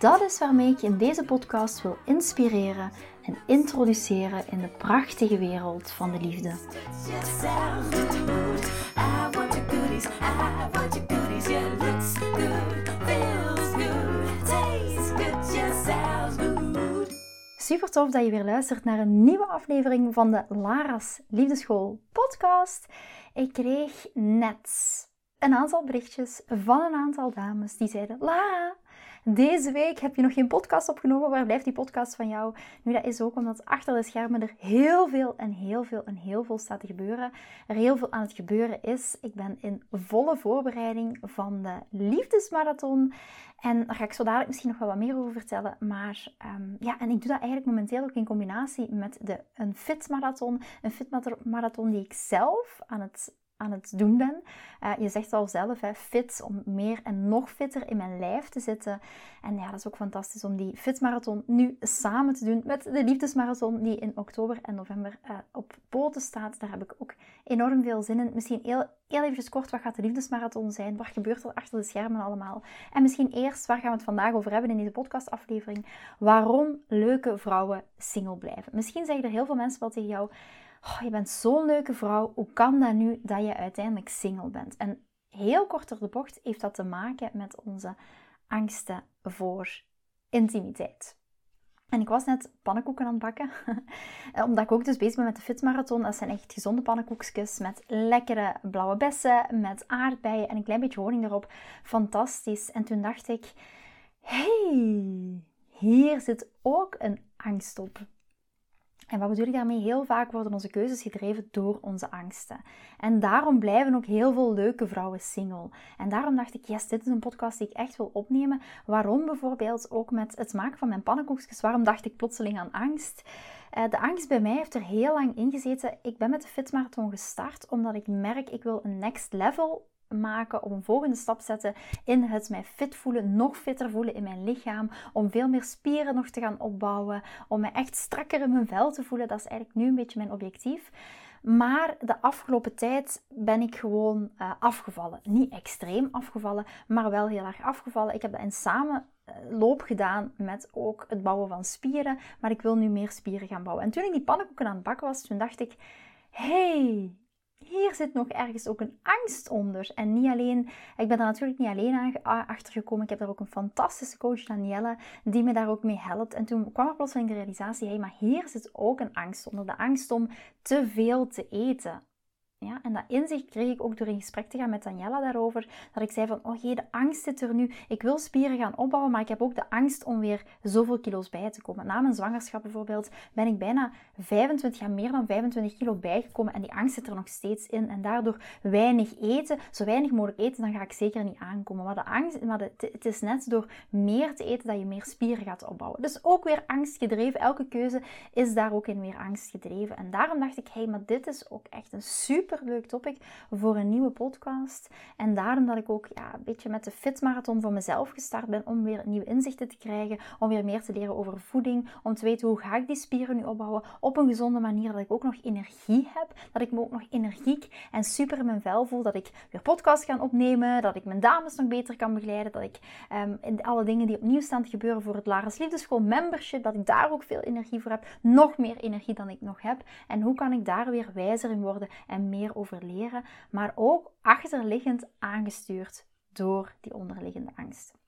Dat is waarmee ik je in deze podcast wil inspireren en introduceren in de prachtige wereld van de liefde. Super tof dat je weer luistert naar een nieuwe aflevering van de Lara's Liefdeschool podcast. Ik kreeg net een aantal berichtjes van een aantal dames die zeiden: Lara, deze week heb je nog geen podcast opgenomen. Waar blijft die podcast van jou? Nu, dat is ook omdat achter de schermen er heel veel en heel veel en heel veel staat te gebeuren. Er heel veel aan het gebeuren is. Ik ben in volle voorbereiding van de liefdesmarathon. En daar ga ik zo dadelijk misschien nog wel wat meer over vertellen. Maar um, ja, en ik doe dat eigenlijk momenteel ook in combinatie met de, een fitmarathon. Een fitmarathon die ik zelf aan het aan het doen ben. Uh, je zegt al zelf, hè, fit, om meer en nog fitter in mijn lijf te zitten. En ja, dat is ook fantastisch om die fitmarathon nu samen te doen met de liefdesmarathon die in oktober en november uh, op poten staat. Daar heb ik ook enorm veel zin in. Misschien heel, heel even kort, wat gaat de liefdesmarathon zijn? Wat gebeurt er achter de schermen allemaal? En misschien eerst, waar gaan we het vandaag over hebben in deze podcastaflevering? Waarom leuke vrouwen single blijven? Misschien zeggen er heel veel mensen wel tegen jou oh, je bent zo'n leuke vrouw, hoe kan dat nu dat je uiteindelijk single bent? En heel kort door de bocht heeft dat te maken met onze angsten voor intimiteit. En ik was net pannenkoeken aan het bakken, omdat ik ook dus bezig ben met de fitmarathon. Dat zijn echt gezonde pannenkoekjes met lekkere blauwe bessen, met aardbeien en een klein beetje honing erop. Fantastisch. En toen dacht ik, hey, hier zit ook een angst op. En wat bedoel ik daarmee? Heel vaak worden onze keuzes gedreven door onze angsten. En daarom blijven ook heel veel leuke vrouwen single. En daarom dacht ik, yes, dit is een podcast die ik echt wil opnemen. Waarom bijvoorbeeld ook met het maken van mijn pannenkoekjes? Waarom dacht ik plotseling aan angst? Uh, de angst bij mij heeft er heel lang in gezeten. Ik ben met de Fitmarathon gestart omdat ik merk, ik wil een next level maken, om een volgende stap zetten in het mij fit voelen, nog fitter voelen in mijn lichaam, om veel meer spieren nog te gaan opbouwen, om mij echt strakker in mijn vel te voelen. Dat is eigenlijk nu een beetje mijn objectief. Maar de afgelopen tijd ben ik gewoon uh, afgevallen. Niet extreem afgevallen, maar wel heel erg afgevallen. Ik heb dat in samenloop gedaan met ook het bouwen van spieren. Maar ik wil nu meer spieren gaan bouwen. En toen ik die pannenkoeken aan het bakken was, toen dacht ik... Hey, hier zit nog ergens ook een angst onder. En niet alleen, ik ben er natuurlijk niet alleen achter gekomen. Ik heb daar ook een fantastische coach, Danielle, die me daar ook mee helpt. En toen kwam er plotseling de realisatie, hé, hey, maar hier zit ook een angst onder. De angst om te veel te eten. Ja, en dat inzicht kreeg ik ook door in gesprek te gaan met Daniela daarover. Dat ik zei van, oh jee, de angst zit er nu. Ik wil spieren gaan opbouwen, maar ik heb ook de angst om weer zoveel kilo's bij te komen. Na mijn zwangerschap bijvoorbeeld ben ik bijna 25, ja meer dan 25 kilo bijgekomen. En die angst zit er nog steeds in. En daardoor weinig eten, zo weinig mogelijk eten, dan ga ik zeker niet aankomen. Maar, de angst, maar het is net door meer te eten dat je meer spieren gaat opbouwen. Dus ook weer angst gedreven. Elke keuze is daar ook in weer angst gedreven. En daarom dacht ik, hé, hey, maar dit is ook echt een super leuk topic voor een nieuwe podcast. En daarom dat ik ook ja, een beetje met de fitmarathon voor mezelf gestart ben om weer nieuwe inzichten te krijgen, om weer meer te leren over voeding, om te weten hoe ga ik die spieren nu opbouwen op een gezonde manier, dat ik ook nog energie heb, dat ik me ook nog energiek en super in mijn vel voel, dat ik weer podcast ga opnemen, dat ik mijn dames nog beter kan begeleiden, dat ik um, in alle dingen die opnieuw staan te gebeuren voor het Laris Liefdeschool membership, dat ik daar ook veel energie voor heb, nog meer energie dan ik nog heb. En hoe kan ik daar weer wijzer in worden en meer meer over leren, maar ook achterliggend aangestuurd door die onderliggende angst.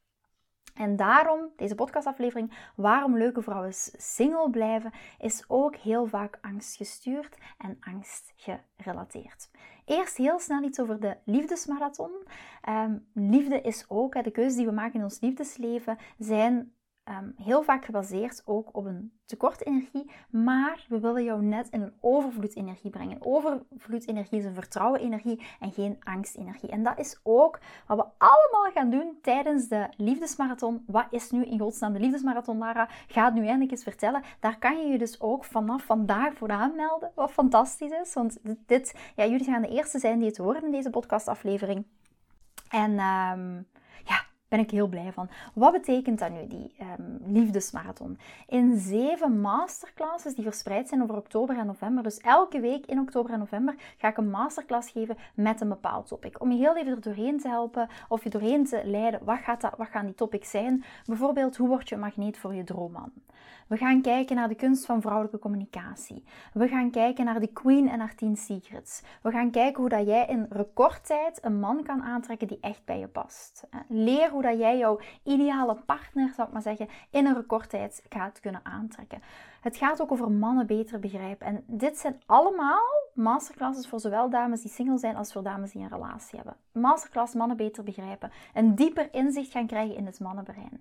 En daarom, deze podcastaflevering, waarom leuke vrouwen single blijven, is ook heel vaak angstgestuurd en angstgerelateerd. Eerst heel snel iets over de liefdesmarathon. Um, liefde is ook, de keuzes die we maken in ons liefdesleven zijn Ehm, heel vaak gebaseerd ook op een tekort energie, maar we willen jou net in een overvloed energie brengen. Overvloed energie is een vertrouwen energie en geen angstenergie. En dat is ook wat we allemaal gaan doen tijdens de liefdesmarathon. Wat is nu in godsnaam de liefdesmarathon, Lara? Ga het nu eindelijk eens vertellen. Daar kan je je dus ook vanaf vandaag voor aanmelden, wat fantastisch is. Want dit, ja, jullie gaan de eerste zijn die het horen in deze podcastaflevering. En ja, ben ik heel blij van. Wat betekent dat nu, die um, liefdesmarathon? In zeven masterclasses die verspreid zijn over oktober en november. Dus elke week in oktober en november ga ik een masterclass geven met een bepaald topic. Om je heel even er doorheen te helpen of je doorheen te leiden. Wat, gaat dat, wat gaan die topics zijn? Bijvoorbeeld, hoe word je een magneet voor je droomman? We gaan kijken naar de kunst van vrouwelijke communicatie. We gaan kijken naar de Queen en haar 10 secrets. We gaan kijken hoe dat jij in recordtijd een man kan aantrekken die echt bij je past. Leer hoe dat jij jouw ideale partner, zou ik maar zeggen, in een recordtijd gaat kunnen aantrekken. Het gaat ook over mannen beter begrijpen. En dit zijn allemaal masterclasses voor zowel dames die single zijn als voor dames die een relatie hebben. Masterclass mannen beter begrijpen. Een dieper inzicht gaan krijgen in het mannenbrein.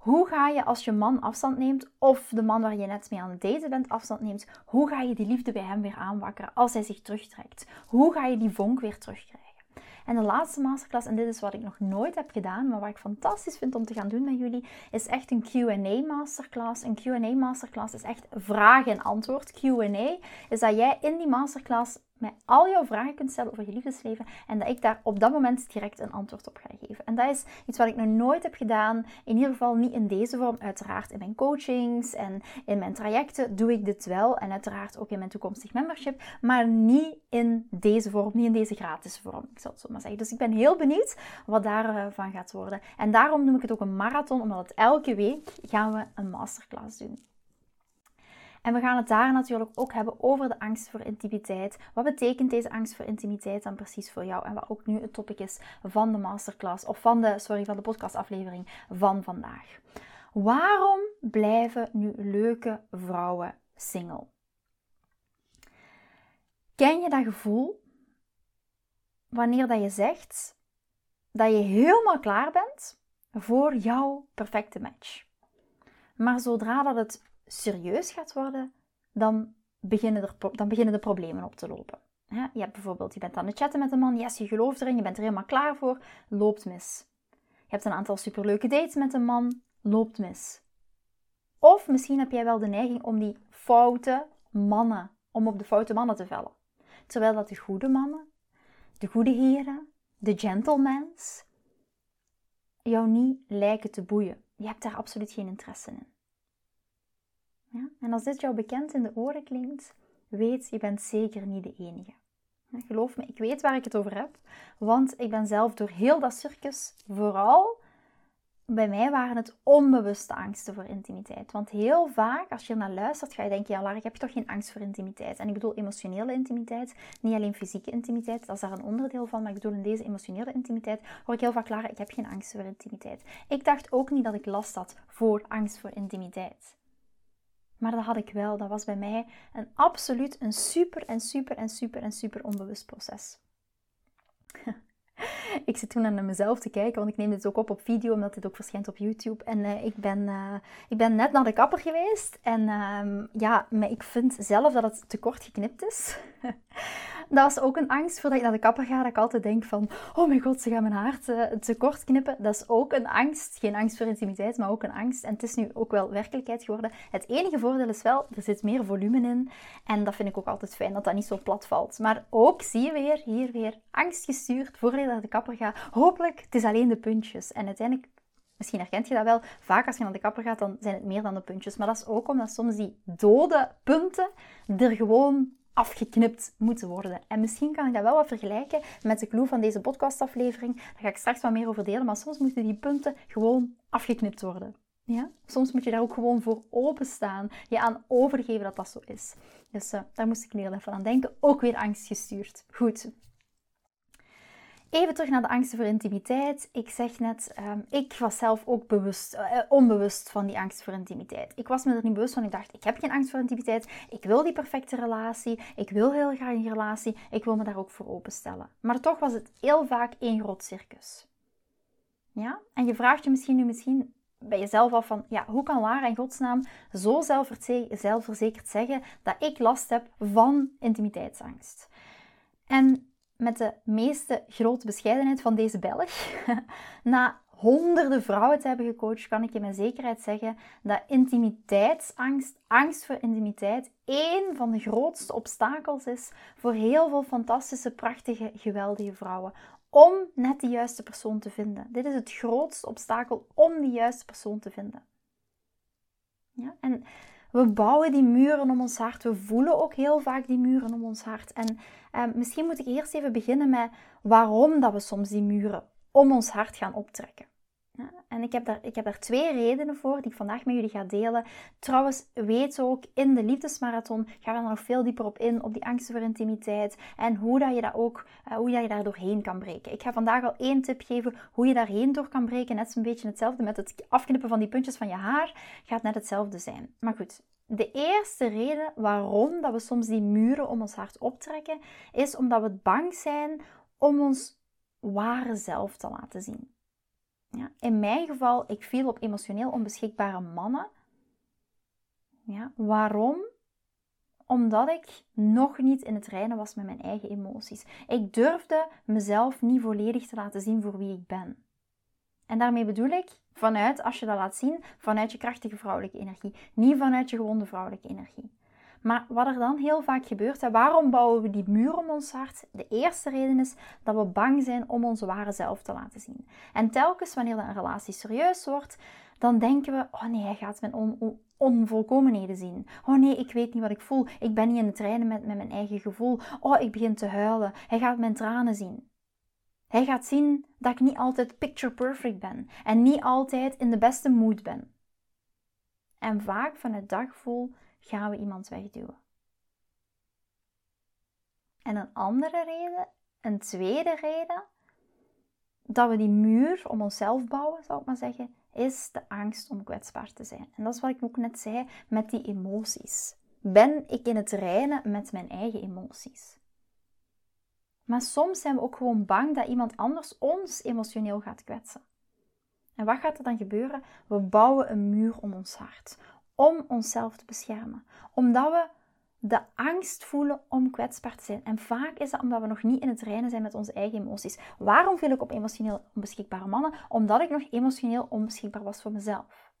Hoe ga je als je man afstand neemt of de man waar je net mee aan het daten bent afstand neemt, hoe ga je die liefde bij hem weer aanwakkeren als hij zich terugtrekt? Hoe ga je die vonk weer terugkrijgen? En de laatste masterclass, en dit is wat ik nog nooit heb gedaan, maar wat ik fantastisch vind om te gaan doen met jullie, is echt een QA masterclass. Een QA masterclass is echt vraag en antwoord. QA is dat jij in die masterclass mij al jouw vragen kunt stellen over je liefdesleven en dat ik daar op dat moment direct een antwoord op ga geven. En dat is iets wat ik nog nooit heb gedaan, in ieder geval niet in deze vorm. Uiteraard in mijn coachings en in mijn trajecten doe ik dit wel en uiteraard ook in mijn toekomstig membership, maar niet in deze vorm, niet in deze gratis vorm, ik zal het zo maar zeggen. Dus ik ben heel benieuwd wat daarvan uh, gaat worden. En daarom noem ik het ook een marathon, omdat het elke week gaan we een masterclass doen. En we gaan het daar natuurlijk ook hebben over de angst voor intimiteit. Wat betekent deze angst voor intimiteit dan precies voor jou? En wat ook nu het topic is van de masterclass, of van de, sorry, van de podcastaflevering van vandaag. Waarom blijven nu leuke vrouwen single? Ken je dat gevoel wanneer dat je zegt dat je helemaal klaar bent voor jouw perfecte match? Maar zodra dat het serieus gaat worden, dan beginnen, er, dan beginnen de problemen op te lopen. Je hebt bijvoorbeeld, je bent aan het chatten met een man, yes, je gelooft erin, je bent er helemaal klaar voor, loopt mis. Je hebt een aantal superleuke dates met een man, loopt mis. Of misschien heb jij wel de neiging om die foute mannen, om op de foute mannen te vellen. Terwijl dat de goede mannen, de goede heren, de gentlemans, jou niet lijken te boeien. Je hebt daar absoluut geen interesse in. Ja? En als dit jou bekend in de oren klinkt, weet je bent zeker niet de enige. Geloof me, ik weet waar ik het over heb, want ik ben zelf door heel dat circus vooral bij mij waren het onbewuste angsten voor intimiteit. Want heel vaak, als je naar luistert, ga je denken: ja, Lara, ik heb toch geen angst voor intimiteit? En ik bedoel emotionele intimiteit, niet alleen fysieke intimiteit, dat is daar een onderdeel van. Maar ik bedoel, in deze emotionele intimiteit hoor ik heel vaak: Lara, ik heb geen angst voor intimiteit. Ik dacht ook niet dat ik last had voor angst voor intimiteit. Maar dat had ik wel. Dat was bij mij een absoluut een super en super en super en super onbewust proces. ik zit toen naar mezelf te kijken, want ik neem dit ook op op video, omdat dit ook verschijnt op YouTube. En uh, ik, ben, uh, ik ben net naar de kapper geweest. En uh, ja, maar ik vind zelf dat het te kort geknipt is. dat was ook een angst voordat ik naar de kapper ga. Dat ik altijd denk van, oh mijn god, ze gaan mijn haar te, te kort knippen. Dat is ook een angst. Geen angst voor intimiteit, maar ook een angst. En het is nu ook wel werkelijkheid geworden. Het enige voordeel is wel, er zit meer volume in. En dat vind ik ook altijd fijn, dat dat niet zo plat valt. Maar ook zie je weer, hier weer, angst gestuurd voordat je naar de kapper gaat. Hopelijk, het is alleen de puntjes. En uiteindelijk Misschien herkent je dat wel. Vaak als je naar de kapper gaat, dan zijn het meer dan de puntjes. Maar dat is ook omdat soms die dode punten er gewoon afgeknipt moeten worden. En misschien kan ik dat wel wat vergelijken met de clue van deze podcastaflevering. Daar ga ik straks wat meer over delen. Maar soms moeten die punten gewoon afgeknipt worden. Ja? Soms moet je daar ook gewoon voor openstaan. Je aan overgeven dat dat zo is. Dus uh, daar moest ik nu even aan denken. Ook weer angstgestuurd. Goed. Even terug naar de angsten voor intimiteit. Ik zeg net, um, ik was zelf ook bewust, uh, onbewust van die angst voor intimiteit. Ik was me er niet bewust van. Ik dacht, ik heb geen angst voor intimiteit. Ik wil die perfecte relatie. Ik wil heel graag een relatie. Ik wil me daar ook voor openstellen. Maar toch was het heel vaak één groot circus. Ja? En je vraagt je misschien nu misschien bij jezelf af van, ja, hoe kan Lara in godsnaam zo zelfverzekerd zeggen dat ik last heb van intimiteitsangst? En met de meeste grote bescheidenheid van deze Belg, na honderden vrouwen te hebben gecoacht, kan ik je met zekerheid zeggen dat intimiteitsangst, angst voor intimiteit, één van de grootste obstakels is voor heel veel fantastische, prachtige, geweldige vrouwen. Om net de juiste persoon te vinden. Dit is het grootste obstakel om de juiste persoon te vinden. Ja? En we bouwen die muren om ons hart. We voelen ook heel vaak die muren om ons hart. En eh, misschien moet ik eerst even beginnen met waarom dat we soms die muren om ons hart gaan optrekken. En ik heb, daar, ik heb daar twee redenen voor die ik vandaag met jullie ga delen. Trouwens, weet ook, in de liefdesmarathon gaan we er nog veel dieper op in, op die angsten voor intimiteit en hoe dat je dat ook, uh, hoe dat je daar doorheen kan breken. Ik ga vandaag al één tip geven hoe je daarheen door kan breken. Net zo'n beetje hetzelfde met het afknippen van die puntjes van je haar, gaat net hetzelfde zijn. Maar goed, de eerste reden waarom dat we soms die muren om ons hart optrekken, is omdat we bang zijn om ons ware zelf te laten zien. Ja, in mijn geval, ik viel op emotioneel onbeschikbare mannen. Ja, waarom? Omdat ik nog niet in het reinen was met mijn eigen emoties. Ik durfde mezelf niet volledig te laten zien voor wie ik ben. En daarmee bedoel ik vanuit, als je dat laat zien, vanuit je krachtige vrouwelijke energie. Niet vanuit je gewonde vrouwelijke energie. Maar wat er dan heel vaak gebeurt, en waarom bouwen we die muur om ons hart? De eerste reden is dat we bang zijn om onze ware zelf te laten zien. En telkens wanneer een relatie serieus wordt, dan denken we: oh nee, hij gaat mijn on onvolkomenheden zien. Oh nee, ik weet niet wat ik voel. Ik ben niet in het reinen met, met mijn eigen gevoel. Oh, ik begin te huilen. Hij gaat mijn tranen zien. Hij gaat zien dat ik niet altijd picture perfect ben en niet altijd in de beste mood ben. En vaak van het daggevoel gaan we iemand wegduwen. En een andere reden, een tweede reden, dat we die muur om onszelf bouwen, zou ik maar zeggen, is de angst om kwetsbaar te zijn. En dat is wat ik ook net zei met die emoties. Ben ik in het reinen met mijn eigen emoties? Maar soms zijn we ook gewoon bang dat iemand anders ons emotioneel gaat kwetsen. En wat gaat er dan gebeuren? We bouwen een muur om ons hart om onszelf te beschermen. Omdat we de angst voelen om kwetsbaar te zijn. En vaak is dat omdat we nog niet in het reinen zijn met onze eigen emoties. Waarom viel ik op emotioneel onbeschikbare mannen? Omdat ik nog emotioneel onbeschikbaar was voor mezelf.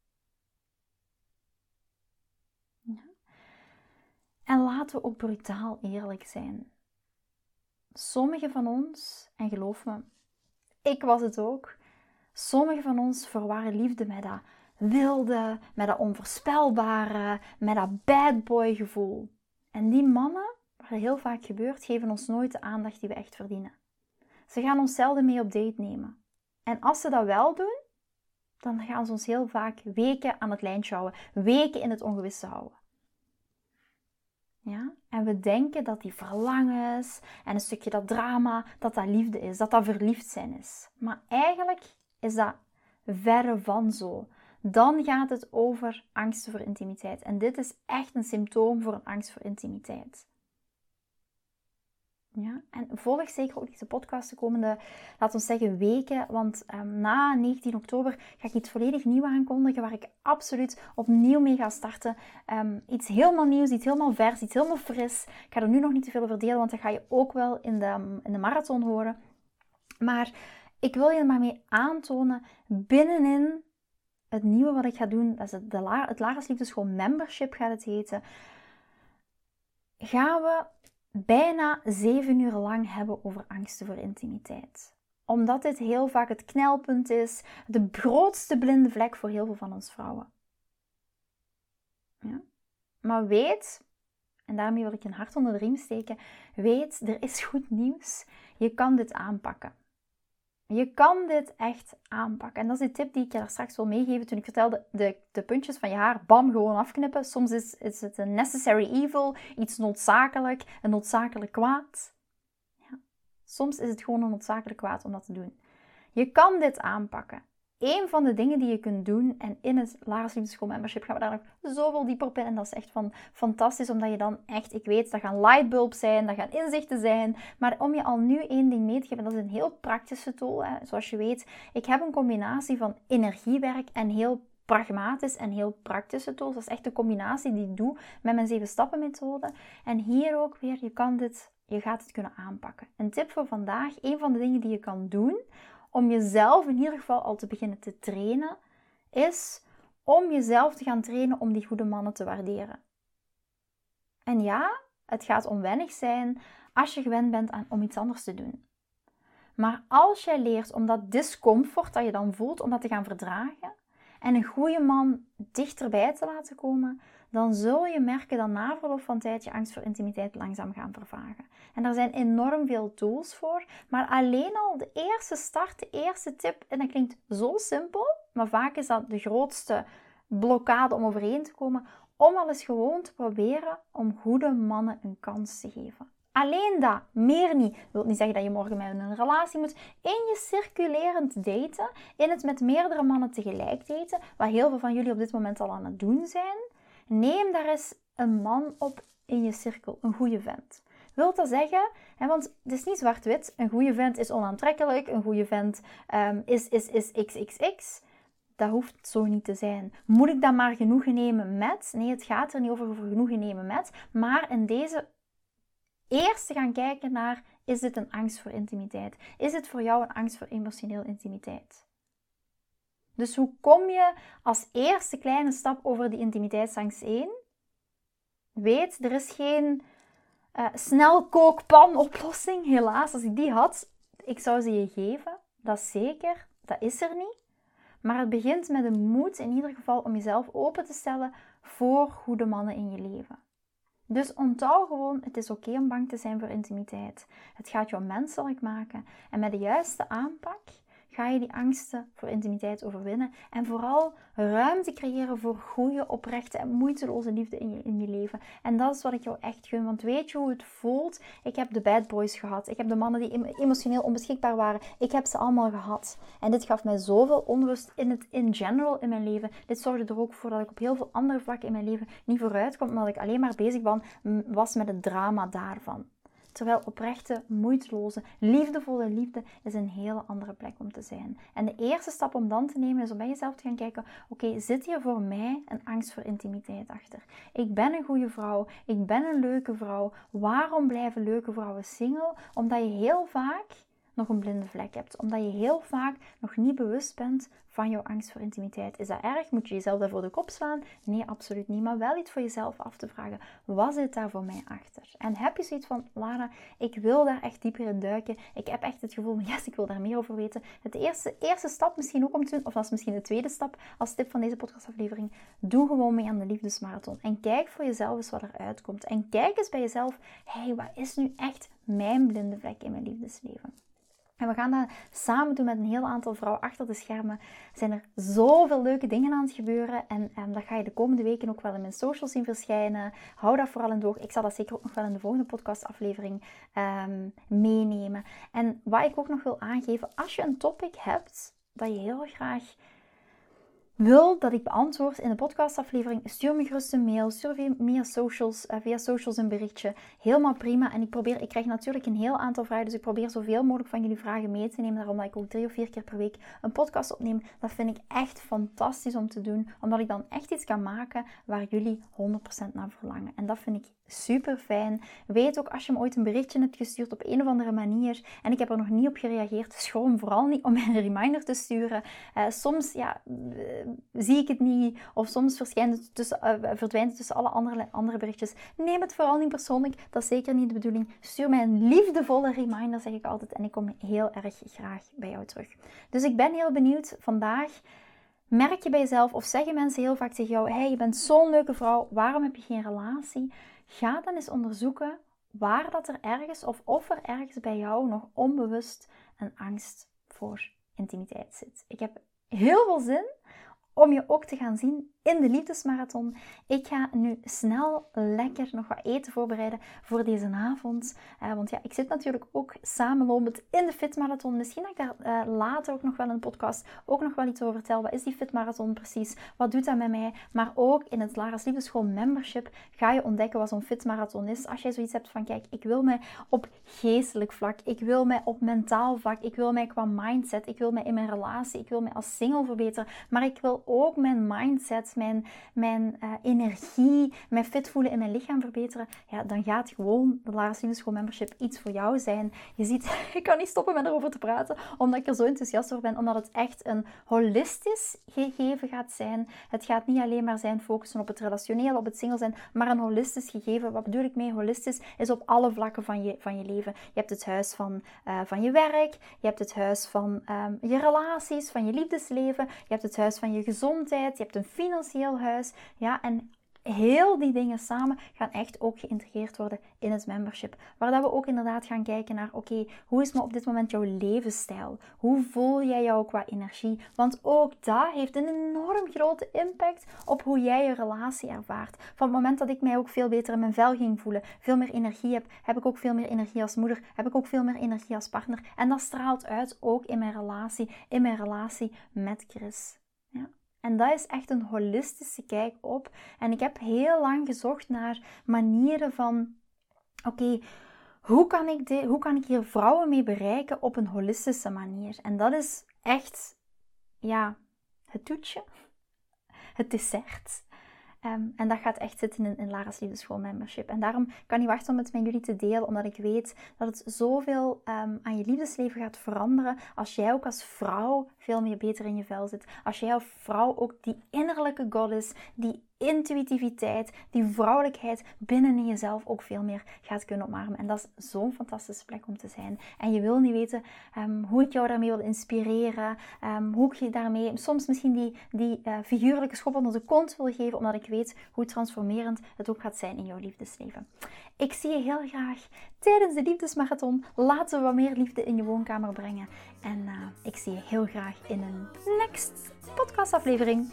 En laten we ook brutaal eerlijk zijn. Sommigen van ons, en geloof me, ik was het ook, sommigen van ons verwarren liefde met dat wilde, met dat onvoorspelbare, met dat bad boy gevoel. En die mannen, wat heel vaak gebeurt, geven ons nooit de aandacht die we echt verdienen. Ze gaan ons zelden mee op date nemen. En als ze dat wel doen, dan gaan ze ons heel vaak weken aan het lijntje houden, weken in het ongewisse houden. Ja? En we denken dat die verlangens en een stukje dat drama, dat dat liefde is, dat dat verliefd zijn is. Maar eigenlijk is dat verre van zo dan gaat het over angst voor intimiteit. En dit is echt een symptoom voor een angst voor intimiteit. Ja, en volg zeker ook deze podcast de komende, laten we zeggen, weken. Want um, na 19 oktober ga ik iets volledig nieuws aankondigen waar ik absoluut opnieuw mee ga starten. Um, iets helemaal nieuws, iets helemaal vers, iets helemaal fris. Ik ga er nu nog niet te veel over delen, want dat ga je ook wel in de, in de marathon horen. Maar ik wil je maar mee aantonen binnenin het nieuwe wat ik ga doen, dat is het, de La Membership gaat het heten, gaan we bijna zeven uur lang hebben over angsten voor intimiteit. Omdat dit heel vaak het knelpunt is, de grootste blinde vlek voor heel veel van ons vrouwen. Ja? Maar weet, en daarmee wil ik een hart onder de riem steken, weet, er is goed nieuws. Je kan dit aanpakken. Je kan dit echt aanpakken. En dat is de tip die ik je daar straks wil meegeven toen ik vertelde de, de puntjes van je haar, bam, gewoon afknippen. Soms is, is het een necessary evil, iets noodzakelijk, een noodzakelijk kwaad. Ja. Soms is het gewoon een noodzakelijk kwaad om dat te doen. Je kan dit aanpakken een van de dingen die je kunt doen, en in het Lara's Liefdeschool Membership gaan we daar nog zoveel dieper op in. En dat is echt van fantastisch, omdat je dan echt, ik weet, dat gaan lightbulbs zijn, dat gaan inzichten zijn. Maar om je al nu één ding mee te geven, dat is een heel praktische tool. Hè. Zoals je weet, ik heb een combinatie van energiewerk en heel pragmatisch en heel praktische tools. Dat is echt de combinatie die ik doe met mijn 7 stappen methode. En hier ook weer, je kan dit, je gaat het kunnen aanpakken. Een tip voor vandaag, een van de dingen die je kan doen om jezelf in ieder geval al te beginnen te trainen, is om jezelf te gaan trainen om die goede mannen te waarderen. En ja, het gaat onwennig zijn als je gewend bent aan, om iets anders te doen. Maar als jij leert om dat discomfort dat je dan voelt, om dat te gaan verdragen en een goede man dichterbij te laten komen, dan zul je merken dat na verloop van tijd je angst voor intimiteit langzaam gaan vervagen. En daar zijn enorm veel tools voor, maar alleen al de eerste start, de eerste tip, en dat klinkt zo simpel, maar vaak is dat de grootste blokkade om overeen te komen, om al eens gewoon te proberen om goede mannen een kans te geven. Alleen dat, meer niet. Dat wil niet zeggen dat je morgen met een relatie moet. In je circulerend daten, in het met meerdere mannen tegelijk daten, wat heel veel van jullie op dit moment al aan het doen zijn, neem daar eens een man op in je cirkel, een goede vent. Wilt dat zeggen, hè, want het is niet zwart-wit, een goede vent is onaantrekkelijk, een goede vent um, is, is, is XXX. Dat hoeft zo niet te zijn. Moet ik dan maar genoegen nemen met? Nee, het gaat er niet over, over genoegen nemen met. Maar in deze eerst gaan kijken naar, is dit een angst voor intimiteit? Is het voor jou een angst voor emotioneel intimiteit? Dus hoe kom je als eerste kleine stap over die intimiteitsangst heen? Weet, er is geen uh, snelkookpan oplossing, helaas. Als ik die had, ik zou ze je geven. Dat is zeker, dat is er niet. Maar het begint met de moed in ieder geval om jezelf open te stellen voor goede mannen in je leven. Dus onthoud gewoon, het is oké om bang te zijn voor intimiteit. Het gaat jou menselijk maken. En met de juiste aanpak ga je die angsten voor intimiteit overwinnen. En vooral ruimte creëren voor goede, oprechte en moeiteloze liefde in je, in je leven. En dat is wat ik jou echt gun. Want weet je hoe het voelt? Ik heb de bad boys gehad. Ik heb de mannen die emotioneel onbeschikbaar waren. Ik heb ze allemaal gehad. En dit gaf mij zoveel onrust in het in general in mijn leven. Dit zorgde er ook voor dat ik op heel veel andere vlakken in mijn leven niet vooruit kwam. Omdat ik alleen maar bezig was met het drama daarvan. Terwijl oprechte, moeiteloze, liefdevolle liefde is een hele andere plek om te zijn. En de eerste stap om dan te nemen is om bij jezelf te gaan kijken: oké, zit hier voor mij een angst voor intimiteit achter? Ik ben een goede vrouw, ik ben een leuke vrouw. Waarom blijven leuke vrouwen single? Omdat je heel vaak nog een blinde vlek hebt. Omdat je heel vaak nog niet bewust bent van jouw angst voor intimiteit. Is dat erg? Moet je jezelf daarvoor de kop slaan? Nee, absoluut niet. Maar wel iets voor jezelf af te vragen. Wat zit daar voor mij achter? En heb je zoiets van, Lara, ik wil daar echt dieper in duiken. Ik heb echt het gevoel, yes, ik wil daar meer over weten. Het eerste, eerste stap misschien ook om te doen, of dat is misschien de tweede stap als tip van deze podcastaflevering. Doe gewoon mee aan de liefdesmarathon. En kijk voor jezelf eens wat eruit komt. En kijk eens bij jezelf, hé, hey, wat is nu echt mijn blinde vlek in mijn liefdesleven? En we gaan dat samen doen met een heel aantal vrouwen achter de schermen. Er zijn er zoveel leuke dingen aan het gebeuren. En, en dat ga je de komende weken ook wel in mijn socials zien verschijnen. Hou dat vooral in de oog. Ik zal dat zeker ook nog wel in de volgende podcastaflevering um, meenemen. En wat ik ook nog wil aangeven, als je een topic hebt dat je heel graag wil dat ik beantwoord in de podcastaflevering, stuur me gerust een mail, stuur via socials, uh, via socials een berichtje. Helemaal prima. En ik probeer, ik krijg natuurlijk een heel aantal vragen, dus ik probeer zoveel mogelijk van jullie vragen mee te nemen. Daarom dat ik ook drie of vier keer per week een podcast opneem. Dat vind ik echt fantastisch om te doen, omdat ik dan echt iets kan maken waar jullie 100% naar verlangen. En dat vind ik super fijn. Weet ook als je me ooit een berichtje hebt gestuurd op een of andere manier en ik heb er nog niet op gereageerd, schroom vooral niet om een reminder te sturen. Uh, soms ja, uh, zie ik het niet of soms verschijnt het tussen, uh, verdwijnt het tussen alle andere, andere berichtjes. Neem het vooral niet persoonlijk, dat is zeker niet de bedoeling. Stuur mij een liefdevolle reminder, zeg ik altijd, en ik kom heel erg graag bij jou terug. Dus ik ben heel benieuwd vandaag. Merk je bij jezelf of zeggen mensen heel vaak tegen jou: hey, je bent zo'n leuke vrouw, waarom heb je geen relatie? Ga dan eens onderzoeken waar dat er ergens of of er ergens bij jou nog onbewust een angst voor intimiteit zit. Ik heb heel veel zin om je ook te gaan zien in de liefdesmarathon. Ik ga nu snel lekker nog wat eten voorbereiden voor deze avond. Uh, want ja, ik zit natuurlijk ook samenlopend in de fitmarathon. Misschien dat ik daar uh, later ook nog wel in een podcast ook nog wel iets over vertel. Wat is die fitmarathon precies? Wat doet dat met mij? Maar ook in het Lara's Liefdeschool membership ga je ontdekken wat zo'n fitmarathon is. Als jij zoiets hebt van, kijk, ik wil mij op geestelijk vlak, ik wil mij op mentaal vlak, ik wil mij qua mindset, ik wil mij in mijn relatie, ik wil mij als single verbeteren, maar ik wil ook mijn mindset, mijn, mijn uh, energie, mijn fit voelen in mijn lichaam verbeteren, ja, dan gaat gewoon de Lara School Membership iets voor jou zijn. Je ziet, ik kan niet stoppen met erover te praten, omdat ik er zo enthousiast over ben, omdat het echt een holistisch gegeven gaat zijn. Het gaat niet alleen maar zijn focussen op het relationeel, op het single zijn, maar een holistisch gegeven. Wat bedoel ik mee holistisch? Is op alle vlakken van je, van je leven. Je hebt het huis van, uh, van je werk, je hebt het huis van um, je relaties, van je liefdesleven, je hebt het huis van je gezondheid, je hebt een financieel huis. Ja, en heel die dingen samen gaan echt ook geïntegreerd worden in het membership. Waar dat we ook inderdaad gaan kijken naar, oké, hoe is maar op dit moment jouw levensstijl? Hoe voel jij jou qua energie? Want ook dat heeft een enorm grote impact op hoe jij je relatie ervaart. Van het moment dat ik mij ook veel beter in mijn vel ging voelen, veel meer energie heb, heb ik ook veel meer energie als moeder, heb ik ook veel meer energie als partner. En dat straalt uit ook in mijn relatie, in mijn relatie met Chris. En dat is echt een holistische kijk op. En ik heb heel lang gezocht naar manieren van: oké, hoe, kan ik hoe kan ik hier vrouwen mee bereiken op een holistische manier? En dat is echt, ja, het toetje, het dessert. Ehm, en dat gaat echt zitten in, in Lara's Liefdeschool Membership. En daarom kan ik wachten om het met jullie te delen, omdat ik weet dat het zoveel um, aan je liefdesleven gaat veranderen als jij ook als vrouw veel meer beter in je vel zit. Als jij als vrouw ook die innerlijke goddess, die intuïtiviteit, die vrouwelijkheid binnen in jezelf ook veel meer gaat kunnen omarmen. En dat is zo'n fantastische plek om te zijn. En je wil niet weten um, hoe ik jou daarmee wil inspireren, um, hoe ik je daarmee soms misschien die, die uh, figuurlijke schop onder de kont wil geven, omdat ik weet hoe transformerend het ook gaat zijn in jouw liefdesleven. Ik zie je heel graag tijdens de liefdesmarathon. Laten we wat meer liefde in je woonkamer brengen. En uh, ik zie je heel graag in een next podcastaflevering.